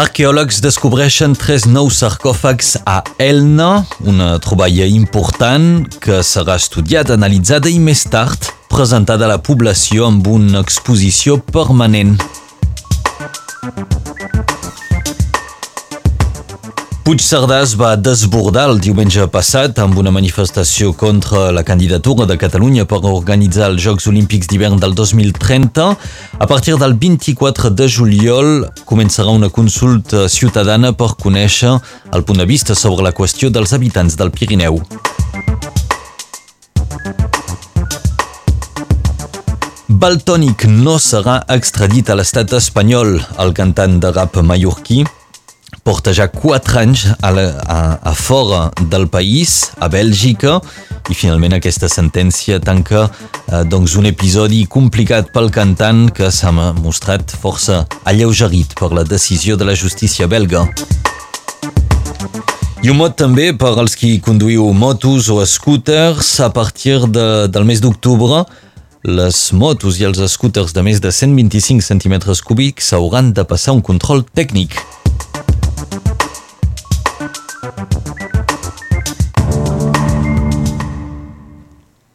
Arqueòlegs descobreixen tres nous sarcòfags a Elna, una troballa important que serà estudiada, analitzada i més tard presentada a la població amb una exposició permanent. Puigcerdà es va desbordar el diumenge passat amb una manifestació contra la candidatura de Catalunya per organitzar els Jocs Olímpics d'hivern del 2030. A partir del 24 de juliol començarà una consulta ciutadana per conèixer el punt de vista sobre la qüestió dels habitants del Pirineu. Baltònic no serà extradit a l'estat espanyol. El cantant de rap mallorquí porta ja 4 anys a, la, a, a fora del país, a Bèlgica, i finalment aquesta sentència tanca eh, doncs un episodi complicat pel cantant que s'ha mostrat força alleugerit per la decisió de la justícia belga. I un mot també per als qui conduïu motos o scooters a partir de, del mes d'octubre les motos i els scooters de més de 125 centímetres cúbics hauran de passar un control tècnic.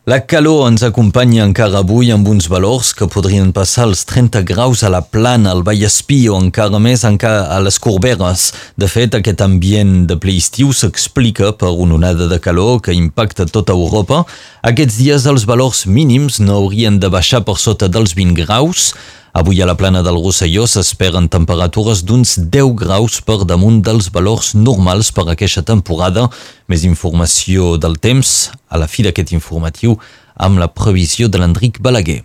La calor ens acompanya encara avui amb uns valors que podrien passar els 30 graus a la plana, al Vallespí o encara més encara a les Corberes. De fet, aquest ambient de ple estiu s'explica per una onada de calor que impacta tota Europa. Aquests dies els valors mínims no haurien de baixar per sota dels 20 graus. Avui a la plana del Rosselló s'esperen temperatures d'uns 10 graus per damunt dels valors normals per aquesta temporada. Més informació del temps a la fi d'aquest informatiu amb la previsió de l'Enric Balaguer.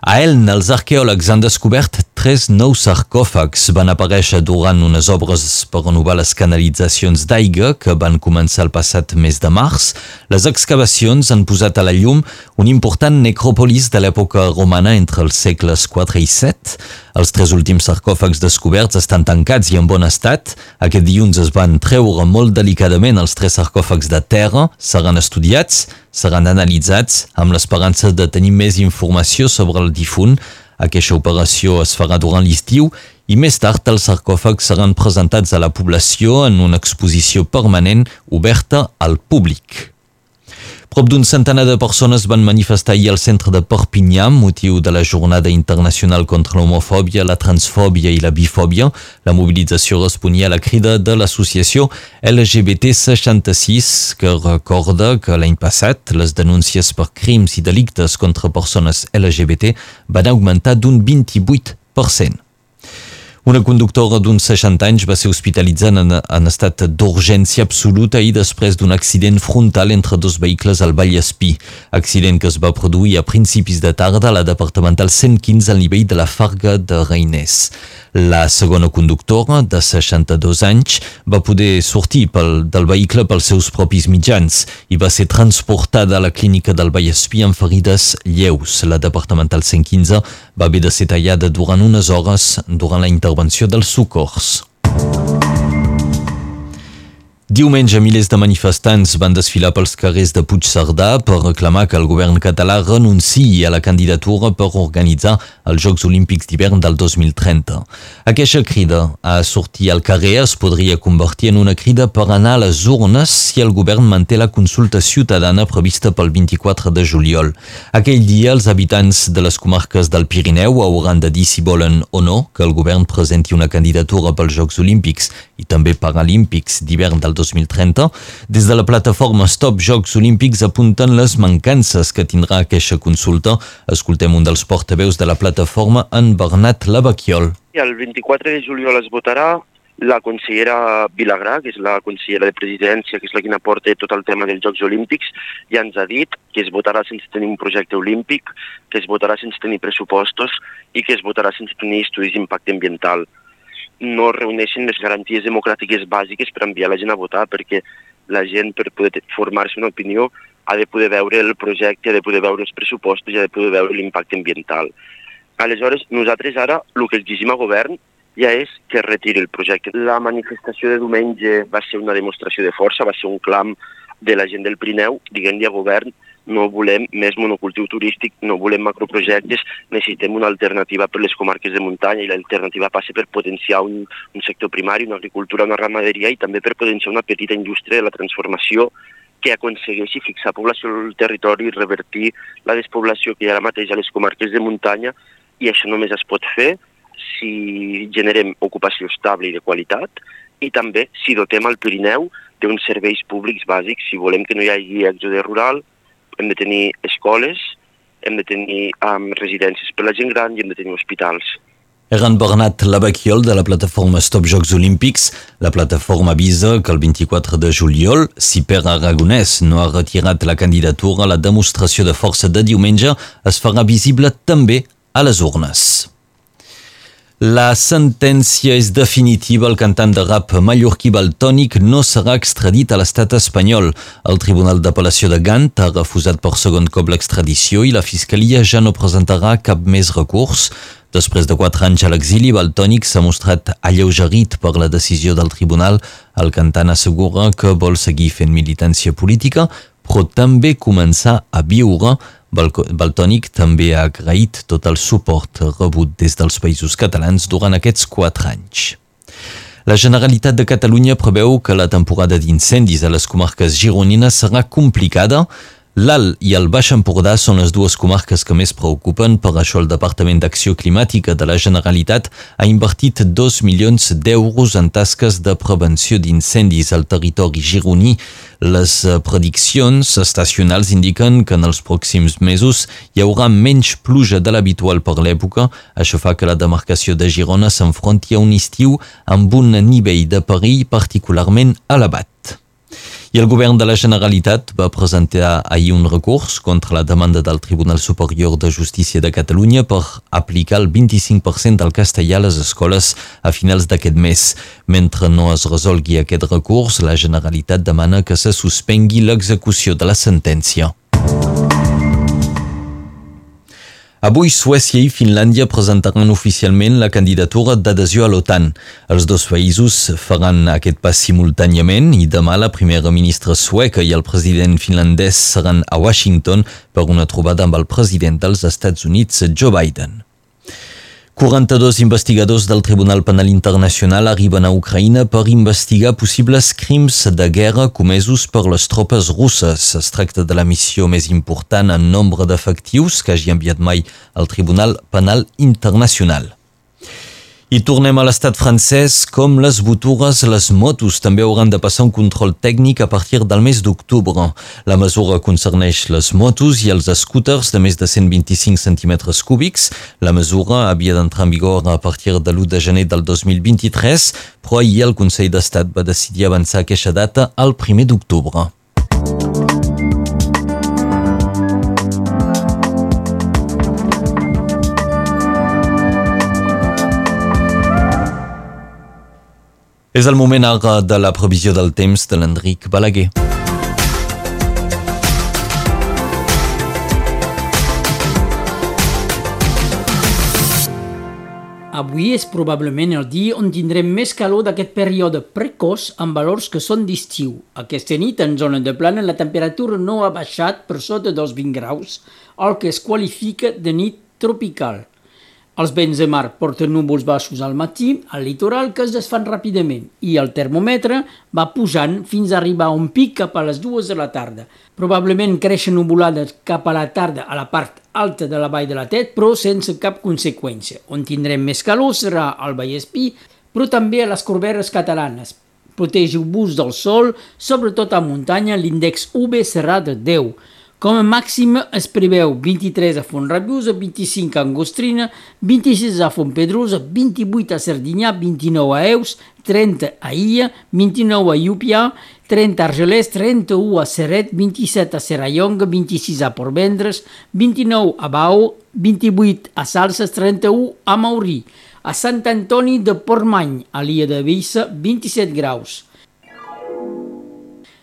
A Eln, els arqueòlegs han descobert tres nous sarcòfags. Van aparèixer durant unes obres per renovar les canalitzacions d'aigua que van començar el passat mes de març. Les excavacions han posat a la llum un important necròpolis de l'època romana entre els segles 4 i 7. Els tres últims sarcòfags descoberts estan tancats i en bon estat. Aquest dilluns es van treure molt delicadament els tres sarcòfags de terra, seran estudiats, seran analitzats amb l'esperança de tenir més informació sobre el difunt. Aquesta operació es farà durant l'estiu i més tard els sarcòfags seran presentats a la població en una exposició permanent oberta al públic. Prop d'un centenar de persones van manifestar ahir al centre de Perpinyà motiu de la Jornada Internacional contra l'homofòbia, la transfòbia i la bifòbia. La mobilització responia a la crida de l'associació LGBT 66 que recorda que l'any passat les denúncies per crims i delictes contra persones LGBT van augmentar d'un 28%. Una conductora d'uns 60 anys va ser hospitalitzada en, en estat d'urgència absoluta i després d'un accident frontal entre dos vehicles al Vallespí. Accident que es va produir a principis de tarda a la departamental 115 al nivell de la Farga de Reiners. La segona conductora, de 62 anys, va poder sortir pel, del vehicle pels seus propis mitjans i va ser transportada a la clínica del Vallespí amb ferides lleus. La departamental 115 va haver de ser tallada durant unes hores durant la intervenció dels socors. Diumenge, milers de manifestants van desfilar pels carrers de Puigcerdà per reclamar que el govern català renunciï a la candidatura per organitzar els Jocs Olímpics d'hivern del 2030. Aquesta crida a sortir al carrer es podria convertir en una crida per anar a les urnes si el govern manté la consulta ciutadana prevista pel 24 de juliol. Aquell dia, els habitants de les comarques del Pirineu hauran de dir si volen o no que el govern presenti una candidatura pels Jocs Olímpics i també Paralímpics d'hivern del 2030. Des de la plataforma Stop Jocs Olímpics apunten les mancances que tindrà aquesta consulta. Escoltem un dels portaveus de la plataforma, en Bernat Lavaquiol. El 24 de juliol es votarà la consellera Vilagrà, que és la consellera de presidència, que és la que aporta tot el tema dels Jocs Olímpics, ja ens ha dit que es votarà sense tenir un projecte olímpic, que es votarà sense tenir pressupostos i que es votarà sense tenir estudis d'impacte ambiental no reuneixen les garanties democràtiques bàsiques per enviar la gent a votar, perquè la gent, per poder formar-se una opinió, ha de poder veure el projecte, ha de poder veure els pressupostos i ha de poder veure l'impacte ambiental. Aleshores, nosaltres ara el que exigim al govern ja és que retiri el projecte. La manifestació de diumenge va ser una demostració de força, va ser un clam de la gent del Pirineu, diguent-li al govern no volem més monocultiu turístic, no volem macroprojectes, necessitem una alternativa per les comarques de muntanya i l'alternativa passa per potenciar un, un sector primari, una agricultura, una ramaderia i també per potenciar una petita indústria de la transformació que aconsegueixi fixar població al territori i revertir la despoblació que hi ha ara mateix a les comarques de muntanya i això només es pot fer si generem ocupació estable i de qualitat i també si dotem el Pirineu d'uns serveis públics bàsics. Si volem que no hi hagi èxode rural, hem de tenir escoles, hem de tenir um, residències per la gent gran i hem de tenir hospitals. Eren Bernat Labaquiol de la plataforma Stop Jocs Olímpics. La plataforma avisa que el 24 de juliol, si Per Aragonès no ha retirat la candidatura, la demostració de força de diumenge es farà visible també a les urnes. La sentència és definitiva. El cantant de rap mallorquí Baltònic no serà extradit a l'estat espanyol. El Tribunal d'Apel·lació de Gant ha refusat per segon cop l'extradició i la Fiscalia ja no presentarà cap més recurs. Després de quatre anys a l'exili, Baltònic s'ha mostrat alleugerit per la decisió del tribunal. El cantant assegura que vol seguir fent militància política, però també començar a viure Baltònic també ha agraït tot el suport rebut des dels països catalans durant aquests quatre anys. La Generalitat de Catalunya preveu que la temporada d'incendis a les comarques gironines serà complicada L'Alt i el Baix Empordà són les dues comarques que més preocupen, per això el Departament d'Acció Climàtica de la Generalitat ha invertit 2 milions d'euros en tasques de prevenció d'incendis al territori gironí. Les prediccions estacionals indiquen que en els pròxims mesos hi haurà menys pluja de l'habitual per l'època. Això fa que la demarcació de Girona s'enfronti a un estiu amb un nivell de perill particularment elevat. I el govern de la Generalitat va presentar ahir un recurs contra la demanda del Tribunal Superior de Justícia de Catalunya per aplicar el 25% del castellà a les escoles a finals d'aquest mes. Mentre no es resolgui aquest recurs, la Generalitat demana que se suspengui l'execució de la sentència. Avui Suècia i Finlàndia presentaran oficialment la candidatura d'adhesió a l'OTAN. Els dos països faran aquest pas simultàniament i demà la primera ministra sueca i el president finlandès seran a Washington per una trobada amb el president dels Estats Units, Joe Biden. 42 investigadors del Tribunal Penal Internacional arriben a Ucraïna per investigar possibles crims de guerra comesos per les tropes russes. Es tracta de la missió més important en nombre d'efectius que hagi enviat mai al Tribunal Penal Internacional. I tornem a l'estat francès, com les botures, les motos també hauran de passar un control tècnic a partir del mes d'octubre. La mesura concerneix les motos i els scooters de més de 125 centímetres cúbics. La mesura havia d'entrar en vigor a partir de l'1 de gener del 2023, però ahir el Consell d'Estat va decidir avançar aquesta data al 1 d'octubre. És el moment ara de la previsió del temps de l'Enric Balaguer. Avui és probablement el dia on tindrem més calor d'aquest període precoç amb valors que són d'estiu. Aquesta nit, en zona de plana, la temperatura no ha baixat per sota dels 20 graus, el que es qualifica de nit tropical. Els vents de mar porten núvols baixos al matí al litoral que es desfan ràpidament i el termòmetre va pujant fins a arribar a un pic cap a les dues de la tarda. Probablement creixen nuvolades cap a la tarda a la part alta de la vall de la Tet, però sense cap conseqüència. On tindrem més calor serà al Vallespí, però també a les Corberes catalanes. Protegiu-vos del sol, sobretot a muntanya l'índex UV serà de 10. Com a màxim es preveu 23 a Font Rabiusa, 25 a Angostrina, 26 a Font Pedrosa, 28 a Serdinyà, 29 a Eus, 30 a Illa, 29 a Llupià, 30 a Argelès, 31 a Serret, 27 a Serrallonga, 26 a Portvendres, 29 a Bau, 28 a Salses, 31 a Maurí. A Sant Antoni de Portmany, a l'Illa de Bissa, 27 graus.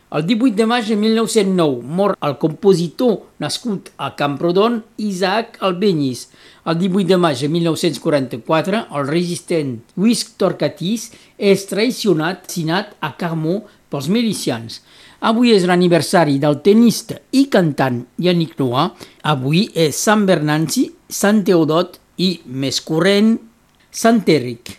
El 18 de maig de 1909 mor el compositor nascut a Camprodon Isaac Albéniz. El 18 de maig de 1944 el resistent Lluís Torcatís és traicionat, sinat a Carmó pels milicians. Avui és l'aniversari del tenista i cantant Yannick Noah. Avui és Sant Bernanci, Sant Teodot i, més corrent, Sant Eric.